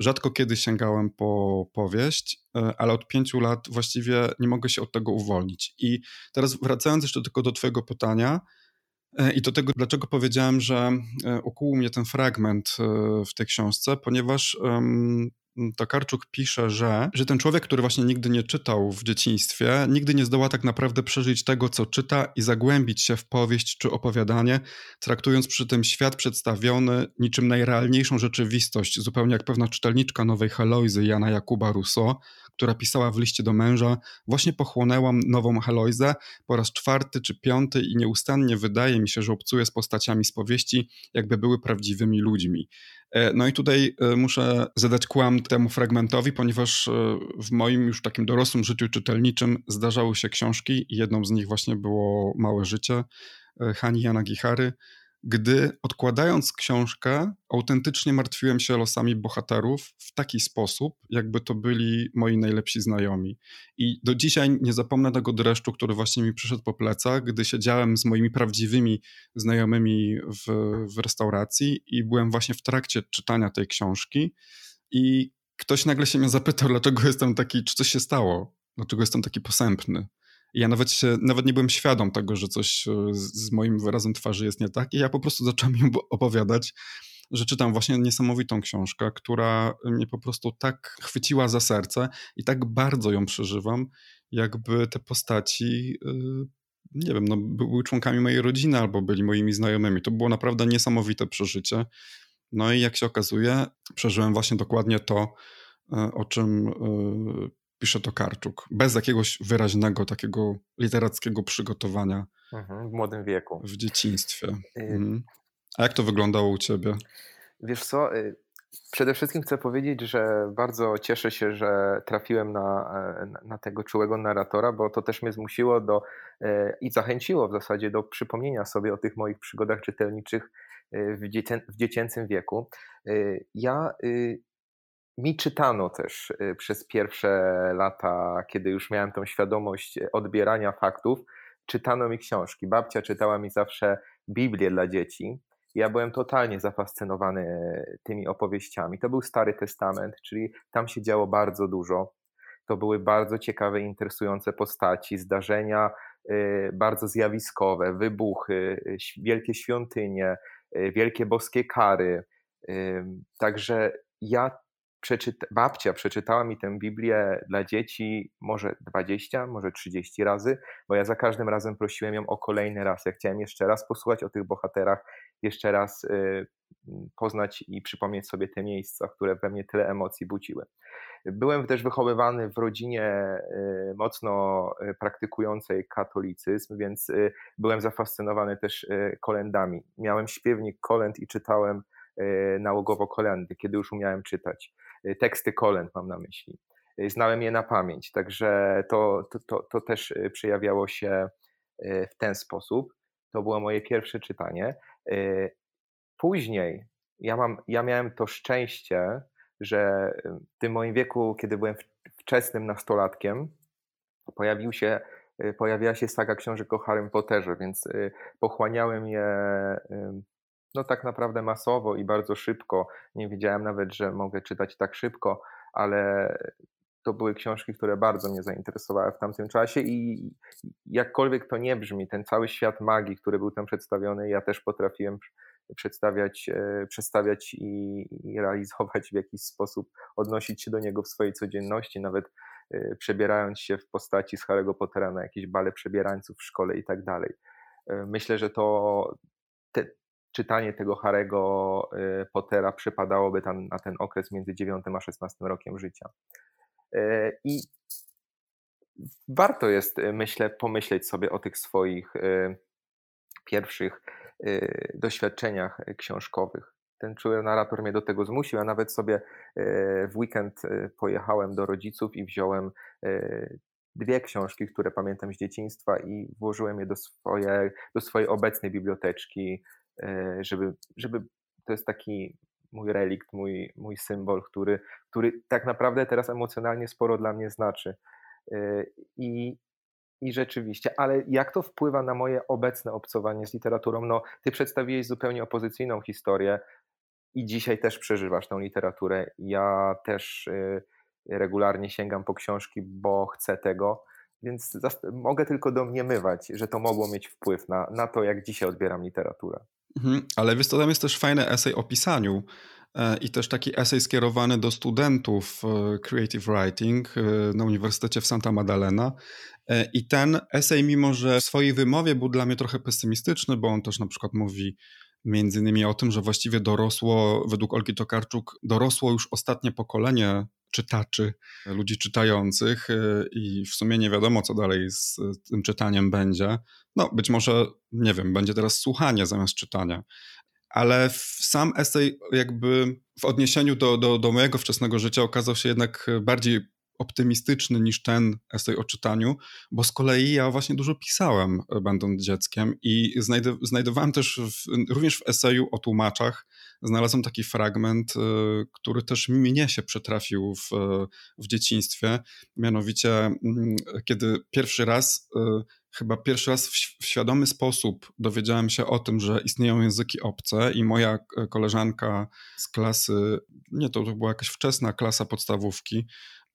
Rzadko kiedy sięgałem po powieść, ale od pięciu lat właściwie nie mogę się od tego uwolnić. I teraz wracając jeszcze tylko do Twojego pytania, I do tego, dlaczego powiedziałem, że e, ukuł mnie ten fragment e, w tej książce, ponieważ Tokarczuk pisze, że, że ten człowiek, który właśnie nigdy nie czytał w dzieciństwie, nigdy nie zdoła tak naprawdę przeżyć tego, co czyta i zagłębić się w powieść czy opowiadanie, traktując przy tym świat przedstawiony niczym najrealniejszą rzeczywistość, zupełnie jak pewna czytelniczka nowej Heloizy Jana Jakuba Rousseau, która pisała w liście do męża, właśnie pochłonęłam nową Heloizę po raz czwarty czy piąty i nieustannie wydaje mi się, że obcuję z postaciami z powieści, jakby były prawdziwymi ludźmi. E, no i tutaj e, muszę zadać kłam temu fragmentowi, ponieważ e, w moim już takim dorosłym życiu czytelniczym zdarzały się książki i jedną z nich właśnie było Małe Życie Hani Jana Gichary, gdy odkładając książkę, autentycznie martwiłem się losami bohaterów w taki sposób, jakby to byli moi najlepsi znajomi. I do dzisiaj nie zapomnę tego dreszczu, który właśnie mi przyszedł po plecach, gdy siedziałem z moimi prawdziwymi znajomymi w, w restauracji i byłem właśnie w trakcie czytania tej książki i ktoś nagle się mnie zapytał, dlaczego jestem taki, czy coś się stało, dlaczego jestem taki posępny. Ja nawet, się, nawet nie byłem świadom tego, że coś e, z, moim wyrazem twarzy jest nie tak. I ja po prostu zacząłem ją opowiadać, że czytam właśnie niesamowitą książkę, która mnie po prostu tak chwyciła za serce i tak bardzo ją przeżywam, jakby te postaci, e, nie wiem, no, były członkami mojej rodziny albo byli moimi znajomymi. To było naprawdę niesamowite przeżycie. No i jak się okazuje, przeżyłem właśnie dokładnie to, e, o czym pisze to Karczuk, bez jakiegoś wyraźnego takiego literackiego przygotowania. Mhm, w młodym wieku. W dzieciństwie. Y, mhm. A jak to wyglądało u ciebie? Wiesz co, y, przede wszystkim chcę powiedzieć, że bardzo cieszę się, że trafiłem na, e, na tego czułego narratora, bo to też mnie zmusiło do e, i zachęciło w zasadzie do przypomnienia sobie o tych moich przygodach czytelniczych e, w, dziecię, w dziecięcym wieku. Ja y, mi czytano też y, przez pierwsze lata, kiedy już miałem tą świadomość odbierania faktów, czytano mi książki. Babcia czytała mi zawsze Biblię dla dzieci. Ja byłem totalnie zafascynowany tymi opowieściami. To był Stary Testament, czyli tam się działo bardzo dużo. To były bardzo ciekawe, interesujące postaci, zdarzenia y, bardzo zjawiskowe, wybuchy, y, wielkie świątynie, wielkie boskie kary. Także ja przeczyta, babcia przeczytała mi tę Biblię dla dzieci może 20, może 30 razy, bo ja za każdym razem prosiłem ją o kolejny raz. Ja chciałem jeszcze raz posłuchać o tych bohaterach, jeszcze raz y, poznać i przypomnieć sobie te miejsca, które we mnie tyle emocji budziły. Byłem też wychowywany w rodzinie y, mocno y, praktykującej katolicyzm, więc y, byłem zafascynowany też kolendami. Miałem śpiewnik kolend i czytałem nałogowo kolendy, kiedy już umiałem czytać. Teksty kolend mam na myśli. Znałem je na pamięć, także to, to, to, to też przejawiało się w ten sposób. To było moje pierwsze czytanie. Później ja, mam, ja miałem to szczęście, że w tym moim wieku, kiedy byłem wczesnym nastolatkiem, pojawił się, pojawiła się saga książek o Harrym Potterze, więc pochłaniałem je no tak naprawdę masowo i bardzo szybko. Nie wiedziałem nawet, że mogę czytać tak szybko, ale to były książki, które bardzo mnie zainteresowały w tamtym czasie i jakkolwiek to nie brzmi, ten cały świat magii, który był tam przedstawiony, ja też potrafiłem przedstawiać, e, przedstawiać i, realizować w jakiś sposób, odnosić się do niego w swojej codzienności, nawet e, przebierając się w postaci z Harry'ego Pottera na jakieś bale przebierańców w szkole i tak dalej. E, myślę, że to czytanie tego Harry'ego Pottera przypadałoby tam na ten okres między 9 a 16 rokiem życia. I warto jest, myślę, pomyśleć sobie o tych swoich pierwszych Y, doświadczeniach książkowych. Ten czuły narrator mnie do tego zmusił, a nawet sobie y, w weekend y, pojechałem do rodziców i wziąłem dwie książki, które pamiętam z dzieciństwa i włożyłem je do, swoje, do swojej obecnej biblioteczki, żeby, żeby to jest taki mój relikt, mój, mój symbol, który, który tak naprawdę teraz emocjonalnie sporo dla mnie znaczy. I, i rzeczywiście, ale jak to wpływa na moje obecne obcowanie z literaturą? No, ty przedstawiłeś zupełnie opozycyjną historię i dzisiaj też przeżywasz tą literaturę. Ja też y, regularnie sięgam po książki, bo chcę tego, więc mogę tylko domniemywać, że to mogło mieć wpływ na, na to, jak dzisiaj odbieram literaturę. Mhm, ale wiesz, to tam jest też fajny esej o pisaniu, E, i też taki esej skierowany do studentów e, creative writing e, na Uniwersytecie w Santa Maddalena. I ten esej, mimo że w swojej wymowie był dla mnie trochę pesymistyczny, bo on też na przykład mówi między innymi o tym, że właściwie dorosło, według Olgi Tokarczuk, dorosło już ostatnie pokolenie czytaczy, ludzi czytających i w sumie nie wiadomo, co dalej z tym czytaniem będzie. No, być może, nie wiem, będzie teraz słuchanie zamiast czytania ale sam esej jakby w odniesieniu do, do, do mojego wczesnego życia okazał się jednak bardziej optymistyczny niż ten esej o czytaniu, bo z kolei ja właśnie dużo pisałem, e, będąc dzieckiem i znajdowałem też w, również w eseju o tłumaczach, znalazłem taki fragment, e, który też mnie się przytrafił w, w dzieciństwie, mianowicie mm, kiedy pierwszy raz e, chyba pierwszy raz w, w, świadomy sposób dowiedziałem się o tym, że istnieją języki obce i moja koleżanka z klasy, nie to, to była jakaś wczesna klasa podstawówki,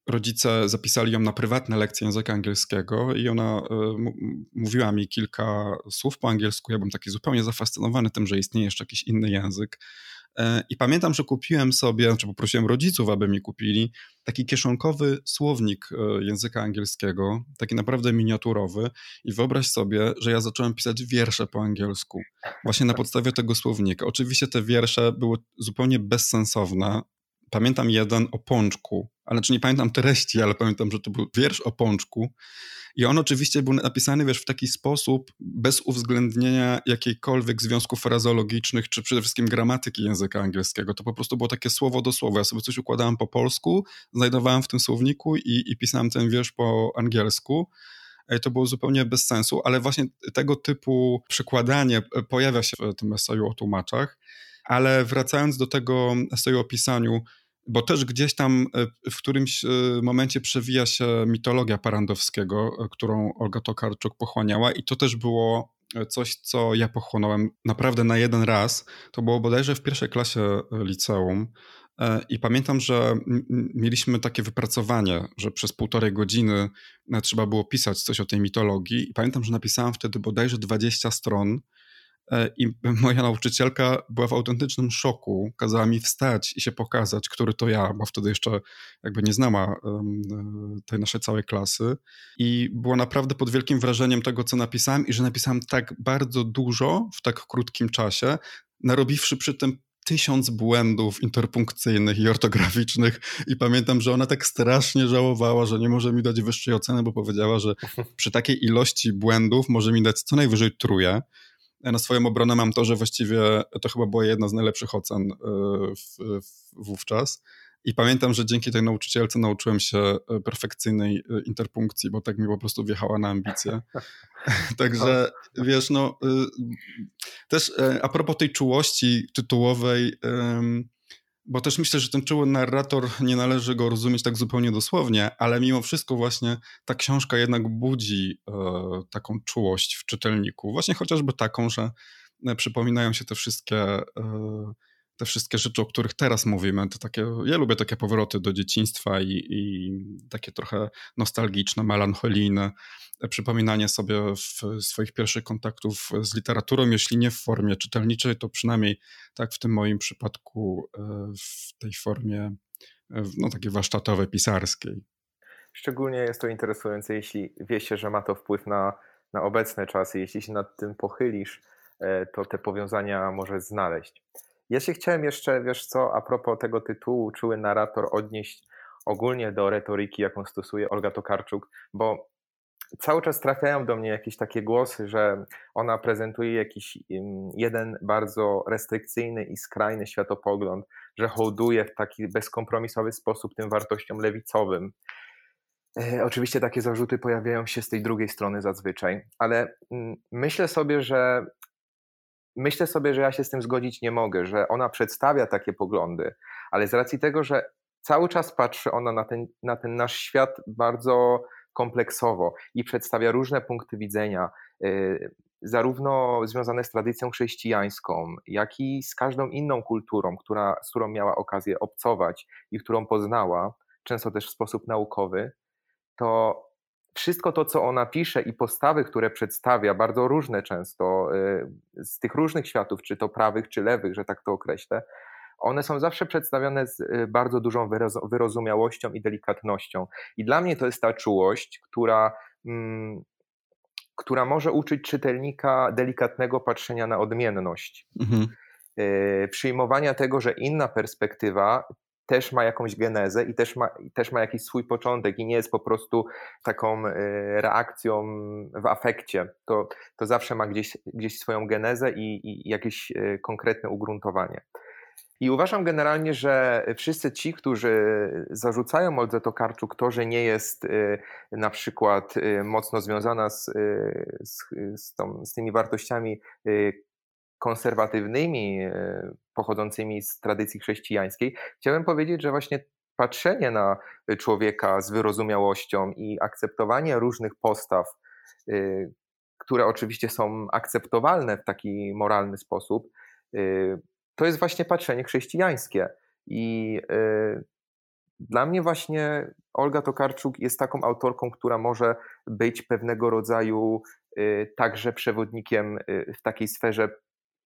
rodzice zapisali ją na prywatne lekcje języka angielskiego i ona y, mówiła mi kilka słów po angielsku. Ja byłem taki zupełnie zafascynowany tym, że istnieje jeszcze jakiś inny język. E, I pamiętam, że kupiłem sobie, znaczy poprosiłem rodziców, aby mi kupili taki kieszonkowy słownik e, języka angielskiego, taki naprawdę miniaturowy. I wyobraź sobie, że ja zacząłem pisać wiersze po angielsku, właśnie na podstawie tego słownika. Oczywiście te wiersze były zupełnie bezsensowne. Pamiętam jeden o pączku, ale czy nie pamiętam treści, ale pamiętam, że to był wiersz o pączku. I on oczywiście był napisany, wiesz, w taki sposób, bez uwzględnienia jakiejkolwiek związków frazeologicznych, czy przede wszystkim gramatyki języka angielskiego. To po prostu było takie słowo do słowa. Ja sobie coś układałem po polsku, znajdowałem w tym słowniku i, i pisałem ten wiersz po angielsku to było zupełnie bez sensu, ale właśnie tego typu przekładanie pojawia się w tym eseju o tłumaczach. Ale wracając do tego eseju o pisaniu, bo też gdzieś tam e, w którymś e, momencie przewija się mitologia Parandowskiego, e, którą Olga Tokarczuk pochłaniała i to też było coś, co ja pochłonąłem naprawdę na jeden raz. To było bodajże w pierwszej klasie liceum i pamiętam, że mieliśmy takie wypracowanie, że przez półtorej godziny trzeba było pisać coś o tej mitologii i pamiętam, że napisałem wtedy bodajże 20 stron I <laughs> moja nauczycielka była w autentycznym szoku, kazała mi wstać i się pokazać, który to ja, bo wtedy jeszcze jakby nie znała tej naszej całej klasy. I była naprawdę pod wielkim wrażeniem tego, co napisałem i że napisałem tak bardzo dużo w tak krótkim czasie, narobiwszy przy tym tysiąc błędów interpunkcyjnych i ortograficznych i pamiętam, że ona tak strasznie żałowała, że nie może mi dać wyższej oceny, bo powiedziała, że <laughs> przy takiej ilości błędów może mi dać co najwyżej truje. Na swoją obronę mam to, że właściwie to chyba była jedna z najlepszych ocen e, w, w, wówczas. I pamiętam, że dzięki tej nauczycielce nauczyłem się e, perfekcyjnej e, interpunkcji, bo tak mi po prostu wjechała na ambicje. <laughs> Także wiesz, no też a propos tej czułości tytułowej, bo też myślę, że ten czuły narrator nie należy go rozumieć tak zupełnie dosłownie, ale mimo wszystko właśnie ta książka jednak budzi e, taką czułość w czytelniku. Właśnie chociażby taką, że e, przypominają się te wszystkie, e, te wszystkie rzeczy, o których teraz mówimy. To takie, ja lubię takie powroty do dzieciństwa i, i takie trochę nostalgiczne, melancholijne przypominanie sobie swoich pierwszych kontaktów z literaturą, jeśli nie w formie czytelniczej, to przynajmniej tak w tym moim przypadku e, w tej formie e, no, takiej warsztatowej, pisarskiej. Szczególnie jest to interesujące, jeśli wie się, że ma to wpływ na, na obecne czasy. Jeśli się nad tym pochylisz, e, to te powiązania możesz znaleźć. Ja się chciałem jeszcze, wiesz co, a propos tego tytułu, czuły narrator, odnieść ogólnie do retoryki, jaką stosuje Olga Tokarczuk, bo cały czas trafiają do mnie jakieś takie głosy, że ona prezentuje jakiś jeden bardzo restrykcyjny i skrajny światopogląd, że hołduje w taki bezkompromisowy sposób tym wartościom lewicowym. E, oczywiście takie zarzuty pojawiają się z tej drugiej strony zazwyczaj, ale mm, myślę sobie, że myślę sobie, że ja się z tym zgodzić nie mogę, że ona przedstawia takie poglądy, ale z racji tego, że cały czas patrzy ona na ten, na ten nasz świat bardzo kompleksowo i przedstawia różne punkty widzenia, y, zarówno związane z tradycją chrześcijańską, jak i z każdą inną kulturą, która, z którą miała okazję obcować i którą poznała, często też w sposób naukowy, to wszystko to, co ona pisze i postawy, które przedstawia, bardzo różne często, y, z tych różnych światów, czy to prawych, czy lewych, że tak to określę, one są zawsze przedstawione z y, bardzo dużą wyrozumiałością i delikatnością. I dla mnie to jest ta czułość, która, mm, która może uczyć czytelnika delikatnego patrzenia na odmienność. Mhm. Y, przyjmowania tego, że inna perspektywa też ma jakąś genezę i też ma, też ma jakiś swój początek i nie jest po prostu taką y, reakcją w afekcie. To, to zawsze ma gdzieś, gdzieś swoją genezę i, i jakieś konkretne ugruntowanie. I uważam generalnie, że wszyscy ci, którzy zarzucają Oldze Tokarczuk to, że nie jest y, na przykład y, mocno związana z, y, z, z, tą, z tymi wartościami konserwatywnymi, pochodzącymi z tradycji chrześcijańskiej, chciałem powiedzieć, że właśnie patrzenie na człowieka z wyrozumiałością i akceptowanie różnych postaw, które oczywiście są akceptowalne w taki moralny sposób, to jest właśnie patrzenie chrześcijańskie. I y, dla mnie właśnie Olga Tokarczuk jest taką autorką, która może być pewnego rodzaju y, także przewodnikiem y, w takiej sferze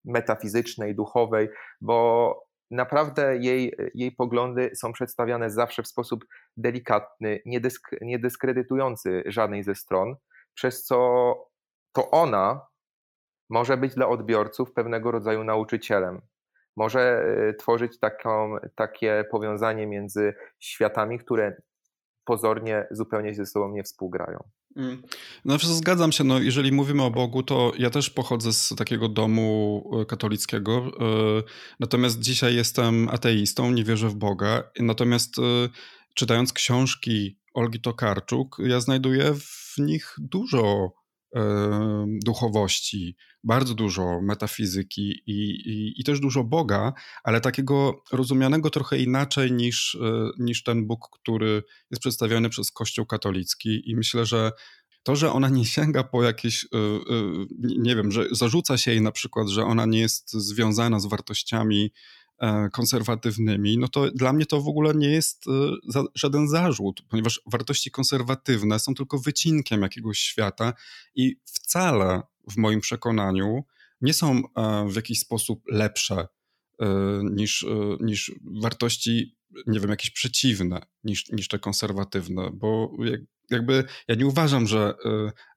metafizycznej, duchowej, bo naprawdę jej, jej poglądy są przedstawiane zawsze w sposób delikatny, niedysk, niedyskredytujący żadnej ze stron, przez co to ona może być dla odbiorców pewnego rodzaju nauczycielem może y, tworzyć taką, takie powiązanie między światami, które pozornie zupełnie ze sobą nie współgrają. Mm. No, zgadzam się. No, jeżeli mówimy o Bogu, to ja też pochodzę z takiego domu y, katolickiego. Y, natomiast dzisiaj jestem ateistą, nie wierzę w Boga. Natomiast czytając książki Olgi Tokarczuk, ja znajduję w nich dużo duchowości, bardzo dużo metafizyki i, i, i, też dużo Boga, ale takiego rozumianego trochę inaczej niż, e, niż ten Bóg, który jest przedstawiony przez Kościół katolicki. I myślę, że to, że ona nie sięga po jakieś, e, e, nie wiem, że zarzuca się jej na przykład, że ona nie jest związana z wartościami konserwatywnymi, no to dla mnie to w ogóle nie jest e, żaden zarzut, ponieważ wartości konserwatywne są tylko wycinkiem jakiegoś świata i wcale w moim przekonaniu nie są w jakiś sposób lepsze niż, niż wartości, nie wiem, jakieś przeciwne niż, niż te konserwatywne, bo jakby ja nie uważam, że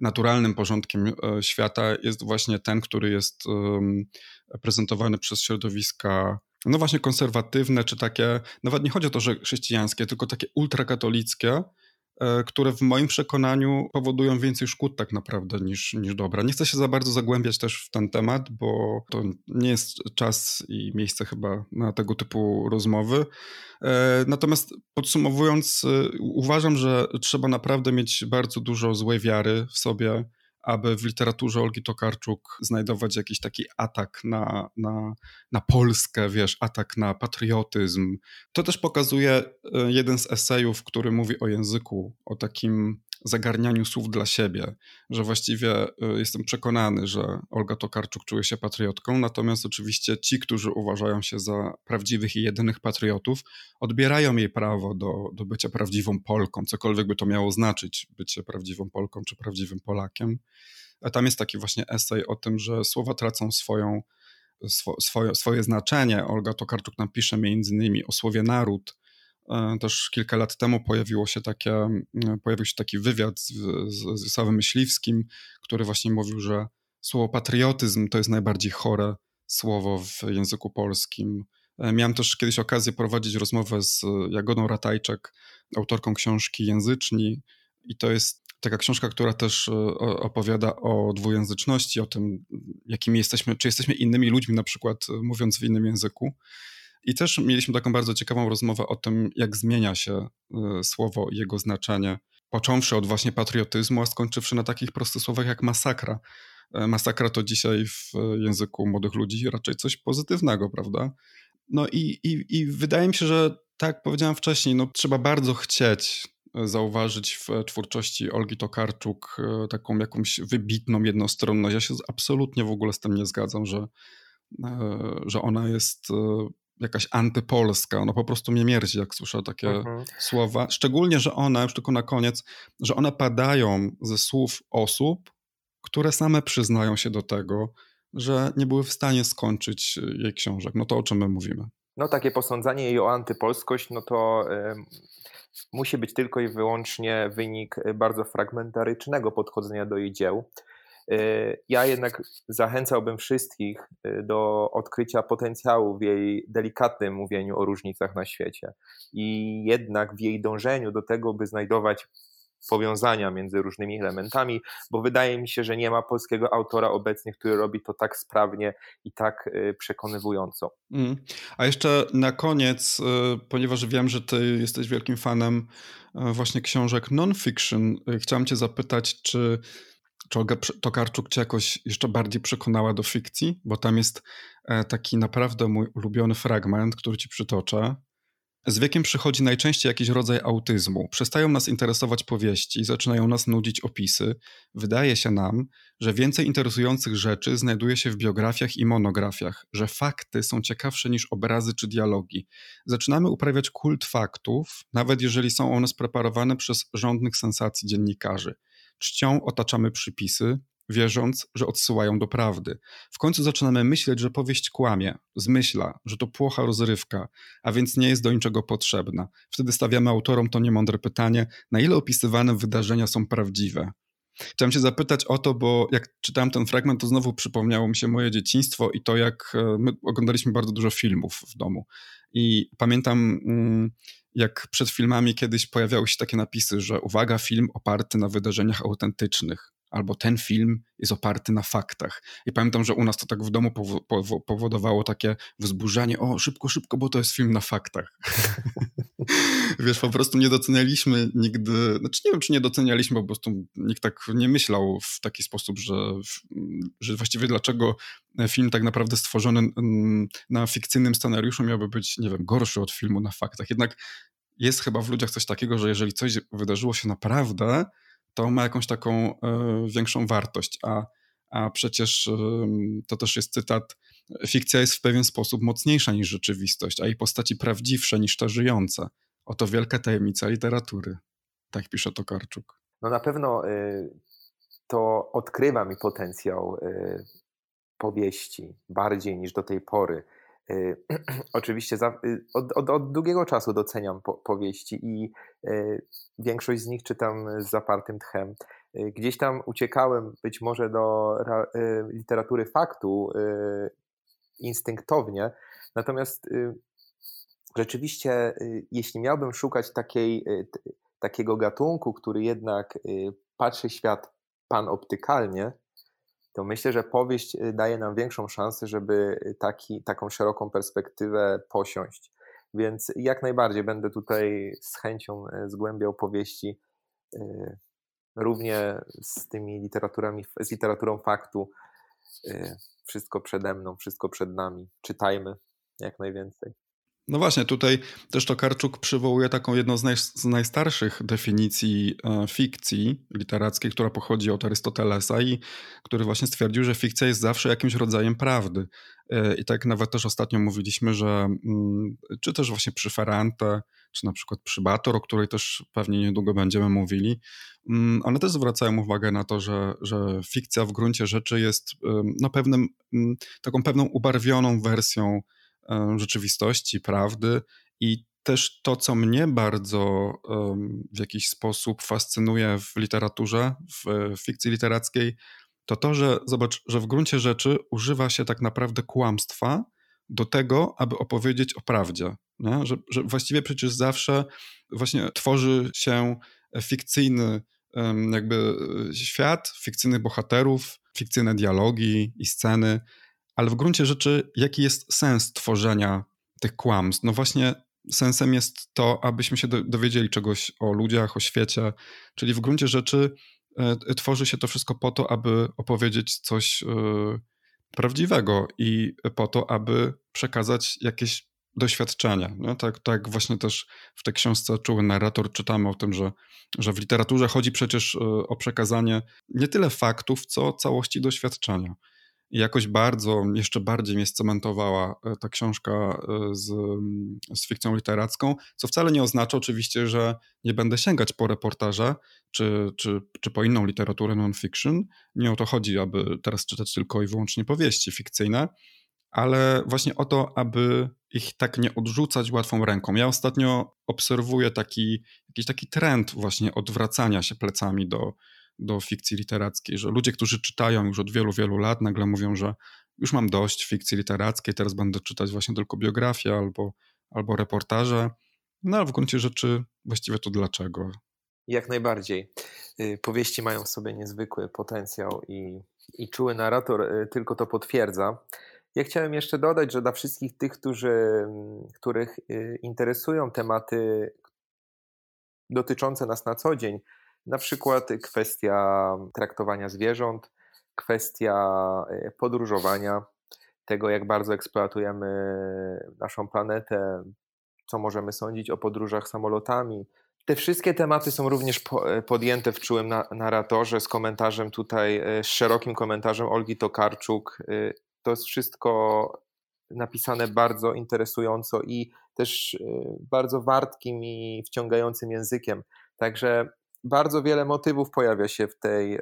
naturalnym porządkiem świata jest właśnie ten, który jest prezentowany przez środowiska no właśnie konserwatywne, czy takie, nawet nie chodzi o to, że chrześcijańskie, tylko takie ultrakatolickie, e, które w moim przekonaniu powodują więcej szkód tak naprawdę niż, niż dobra. Nie chcę się za bardzo zagłębiać też w ten temat, bo to nie jest czas i miejsce chyba na tego typu rozmowy. E, natomiast podsumowując, e, uważam, że trzeba naprawdę mieć bardzo dużo złej wiary w sobie, aby w literaturze Olgi Tokarczuk znajdować jakiś taki atak na, na, na Polskę, wiesz, atak na patriotyzm. To też pokazuje e, jeden z esejów, który mówi o języku, o takim zagarnianiu słów dla siebie, że właściwie e, jestem przekonany, że Olga Tokarczuk czuje się patriotką, natomiast oczywiście ci, którzy uważają się za prawdziwych i jedynych patriotów, odbierają jej prawo do, do bycia prawdziwą Polką, cokolwiek by to miało znaczyć, bycie prawdziwą Polką czy prawdziwym Polakiem. A tam jest taki właśnie esej o tym, że słowa tracą swoją, swo, swoje, swoje znaczenie. Olga Tokarczuk napisze między innymi o słowie naród, też kilka lat temu pojawiło się takie, e, pojawił się taki wywiad z, z, z Myśliwskim, który właśnie mówił, że słowo patriotyzm to jest najbardziej chore słowo w języku polskim. E, miałem też kiedyś okazję prowadzić rozmowę z Jagodą Ratajczak, autorką książki Języczni i to jest taka książka, która też opowiada o dwujęzyczności, o tym, jakimi jesteśmy, czy jesteśmy innymi ludźmi, na przykład mówiąc w innym języku. I też mieliśmy taką bardzo ciekawą rozmowę o tym, jak zmienia się y, słowo i jego znaczenie, począwszy od właśnie patriotyzmu, a skończywszy na takich prostych słowach jak masakra. E, masakra to dzisiaj w języku młodych ludzi raczej coś pozytywnego, prawda? No i, i, i wydaje mi się, że tak powiedziałem wcześniej, no, trzeba bardzo chcieć e, zauważyć w twórczości Olgi Tokarczuk e, taką jakąś wybitną jednostronność. Ja się absolutnie w ogóle z tym nie zgadzam, że, że ona jest jakaś antypolska. Ono po prostu mnie mierzi, jak słyszę takie mhm. słowa. Szczególnie, że one, już tylko na koniec, że one padają ze słów osób, które same przyznają się do tego, że nie były w stanie skończyć y, jej książek. No to o czym my mówimy? No takie posądzanie jej o antypolskość, no to y, musi być tylko i wyłącznie wynik bardzo fragmentarycznego podchodzenia do jej dzieł. Y, ja jednak zachęcałbym wszystkich y, do odkrycia potencjału w jej delikatnym mówieniu o różnicach na świecie i jednak w jej dążeniu do tego, by znajdować powiązania między różnymi elementami, bo wydaje mi się, że nie ma polskiego autora obecnie, który robi to tak sprawnie i tak y, przekonywująco. Mm. A jeszcze na koniec, ponieważ wiem, że ty jesteś wielkim fanem właśnie książek non-fiction, chciałem cię zapytać, czy czy Olga Tokarczuk cię jakoś jeszcze bardziej przekonała do fikcji? Bo tam jest e, taki naprawdę mój ulubiony fragment, który ci przytoczę. Z wiekiem przychodzi najczęściej jakiś rodzaj autyzmu. Przestają nas interesować powieści, zaczynają nas nudzić opisy. Wydaje się nam, że więcej interesujących rzeczy znajduje się w biografiach i monografiach, że fakty są ciekawsze niż obrazy czy dialogi. Zaczynamy uprawiać kult faktów, nawet jeżeli są one spreparowane przez rządnych sensacji dziennikarzy. Czcią otaczamy przypisy, wierząc, że odsyłają do prawdy. W końcu zaczynamy myśleć, że powieść kłamie, zmyśla, że to płocha rozrywka, a więc nie jest do niczego potrzebna. Wtedy stawiamy autorom to niemądre pytanie, na ile opisywane wydarzenia są prawdziwe. Chciałem się zapytać o to, bo jak czytałem ten fragment, to znowu przypomniało mi się moje dzieciństwo i to, jak e, my oglądaliśmy bardzo dużo filmów w domu. I pamiętam, mm, jak przed filmami kiedyś pojawiały się takie napisy, że uwaga, film oparty na wydarzeniach autentycznych, albo ten film jest oparty na faktach. I pamiętam, że u nas to tak w domu powodowało takie wzburzenie, o szybko, szybko, bo to jest film na faktach. <laughs> <laughs> Wiesz, po prostu nie docenialiśmy nigdy, znaczy nie wiem, czy nie docenialiśmy, po prostu nikt tak nie myślał w taki sposób, że, że właściwie dlaczego film tak naprawdę stworzony na fikcyjnym scenariuszu miałby być, nie wiem, gorszy od filmu na faktach. Jednak jest chyba w ludziach coś takiego, że jeżeli coś wydarzyło się naprawdę, to ma jakąś taką e, większą wartość, a, a przecież to też jest cytat, fikcja jest w pewien sposób mocniejsza niż rzeczywistość, a jej postaci prawdziwsze niż ta żyjąca. Oto wielka tajemnica literatury. Tak pisze Tokarczuk. No na pewno y, to odkrywa mi potencjał y, powieści, bardziej niż do tej pory. Y, <clears throat> oczywiście za, y, od, od, od, długiego czasu doceniam po, powieści i y, większość z nich czytam z zapartym tchem. Gdzieś tam uciekałem być może do literatury faktu instynktownie, natomiast rzeczywiście, jeśli miałbym szukać takiej, takiego gatunku, który jednak patrzy świat panoptykalnie, to myślę, że powieść y, daje nam większą szansę, żeby y, taki, taką szeroką perspektywę posiąść. Więc jak najbardziej będę tutaj z chęcią y, zgłębiał powieści, równie z tymi literaturami, z literaturą faktu. Wszystko przede mną, wszystko przed nami. Czytajmy jak najwięcej. No właśnie, tutaj też Tokarczuk przywołuje taką jedną z, naj, z najstarszych definicji e, fikcji literackiej, która pochodzi od Arystotelesa i który właśnie stwierdził, że fikcja jest zawsze jakimś rodzajem prawdy. E, I tak nawet też ostatnio mówiliśmy, że mm, czy też właśnie przy Ferrante, czy na przykład przy Bator, o której też pewnie niedługo będziemy mówili, mm, one też zwracają uwagę na to, że, że fikcja w gruncie rzeczy jest no, pewnym, mm, taką pewną ubarwioną wersją rzeczywistości, prawdy i też to, co mnie bardzo w jakiś sposób fascynuje w literaturze, w fikcji literackiej, to to, że zobacz, że w gruncie rzeczy używa się tak naprawdę kłamstwa do tego, aby opowiedzieć o prawdzie. Że, że właściwie przecież zawsze właśnie tworzy się fikcyjny jakby e, świat, fikcyjnych bohaterów, fikcyjne dialogi i sceny, ale w gruncie rzeczy, jaki jest sens tworzenia tych kłamstw? No właśnie sensem jest to, abyśmy się dowiedzieli czegoś o ludziach, o świecie, czyli w gruncie rzeczy e, tworzy się to wszystko po to, aby opowiedzieć coś e, prawdziwego i po to, aby przekazać jakieś doświadczenia. No, tak, tak właśnie też w tej książce Czuły Narrator czytamy o tym, że, że w literaturze chodzi przecież e, o przekazanie nie tyle faktów, co całości doświadczenia. Jakoś bardzo, jeszcze bardziej mnie scementowała e, ta książka e, z, z fikcją literacką, co wcale nie oznacza oczywiście, że nie będę sięgać po reportaże czy, czy, czy po inną literaturę non-fiction. Nie o to chodzi, aby teraz czytać tylko i wyłącznie powieści fikcyjne, ale właśnie o to, aby ich tak nie odrzucać łatwą ręką. Ja ostatnio obserwuję taki, jakiś taki trend właśnie odwracania się plecami do, do fikcji literackiej, że ludzie, którzy czytają już od wielu, wielu lat, nagle mówią, że już mam dość fikcji literackiej, teraz będę czytać właśnie tylko biografię albo, albo reportaże. No ale w gruncie rzeczy właściwie to dlaczego? Jak najbardziej. Y, powieści mają w sobie niezwykły potencjał i, i czuły narrator y, tylko to potwierdza. Ja chciałem jeszcze dodać, że dla wszystkich tych, którzy, mm, których y, interesują tematy dotyczące nas na co dzień, na przykład kwestia traktowania zwierząt, kwestia e, podróżowania, tego jak bardzo eksploatujemy naszą planetę, co możemy sądzić o podróżach samolotami. Te wszystkie tematy są również e, podjęte w czułym narratorze z komentarzem tutaj, e, z szerokim komentarzem Olgi Tokarczuk. To jest wszystko napisane bardzo interesująco i też bardzo wartkim i wciągającym językiem. Także bardzo wiele motywów pojawia się w tej, y,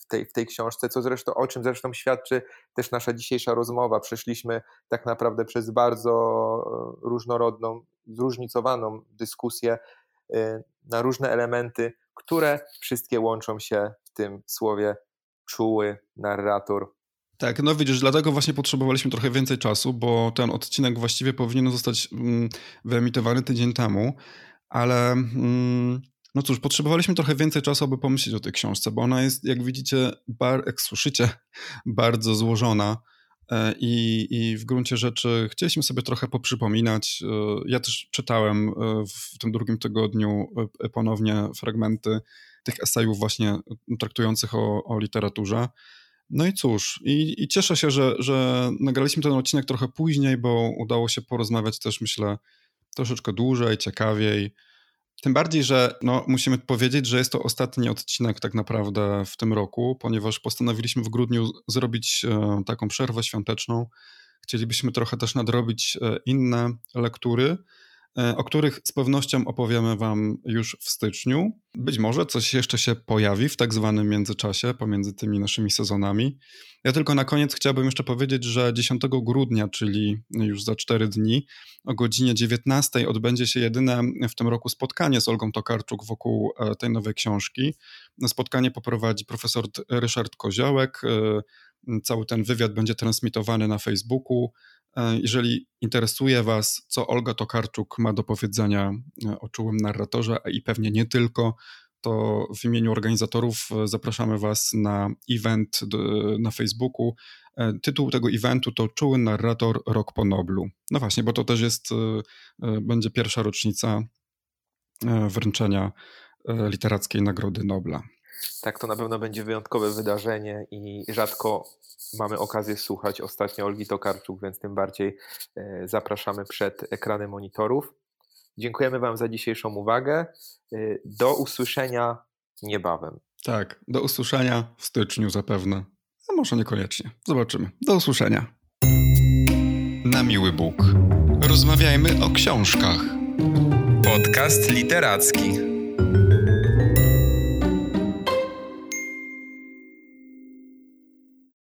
w tej, w tej książce, co zresztą, o czym zresztą świadczy też nasza dzisiejsza rozmowa. Przeszliśmy tak naprawdę przez bardzo y, różnorodną, zróżnicowaną dyskusję y, na różne elementy, które wszystkie łączą się w tym słowie czuły narrator. Tak, no widzisz, dlatego właśnie potrzebowaliśmy trochę więcej czasu, bo ten odcinek właściwie powinien zostać mm, wyemitowany tydzień temu, ale mm, no cóż, potrzebowaliśmy trochę więcej czasu, aby pomyśleć o tej książce, bo ona jest, jak widzicie, bar, jak słyszycie, <laughs> bardzo złożona. E, I, I w gruncie rzeczy chcieliśmy sobie trochę poprzypominać. E, ja też czytałem e, w tym drugim tygodniu ponownie fragmenty tych esejów właśnie traktujących o, o literaturze. No i cóż, i, i, cieszę się, że, że nagraliśmy ten odcinek trochę później, bo udało się porozmawiać też, myślę, troszeczkę dłużej, ciekawiej. Tym bardziej, że no, musimy powiedzieć, że jest to ostatni odcinek tak naprawdę w tym roku, ponieważ postanowiliśmy w grudniu zrobić e, taką przerwę świąteczną. Chcielibyśmy trochę też nadrobić e, inne lektury, o których z pewnością opowiemy Wam już w styczniu. Być może coś jeszcze się pojawi w tak zwanym międzyczasie pomiędzy tymi naszymi sezonami. Ja tylko na koniec chciałbym jeszcze powiedzieć, że 10 grudnia, czyli już za 4 dni, o godzinie 19 odbędzie się jedyne w tym roku spotkanie z Olgą Tokarczuk wokół e, tej nowej książki. Spotkanie poprowadzi profesor Ryszard Koziołek. E, cały ten wywiad będzie transmitowany na Facebooku. E, jeżeli interesuje Was, co Olga Tokarczuk ma do powiedzenia o czułym narratorze, i pewnie nie tylko, to w imieniu organizatorów e, zapraszamy Was na event na Facebooku. E, tytuł tego eventu to Czuły narrator Rok po Noblu. No właśnie, bo to też jest, e, będzie pierwsza rocznica wręczenia literackiej Nagrody Nobla. Tak, to na pewno będzie wyjątkowe wydarzenie i rzadko mamy okazję słuchać ostatnio Olgi Tokarczuk, więc tym bardziej zapraszamy przed ekrany monitorów. Dziękujemy Wam za dzisiejszą uwagę. Y, do usłyszenia niebawem. Tak, do usłyszenia w styczniu zapewne. A może niekoniecznie. Zobaczymy. Do usłyszenia. Na miły Bóg. Rozmawiajmy o książkach. Podcast literacki.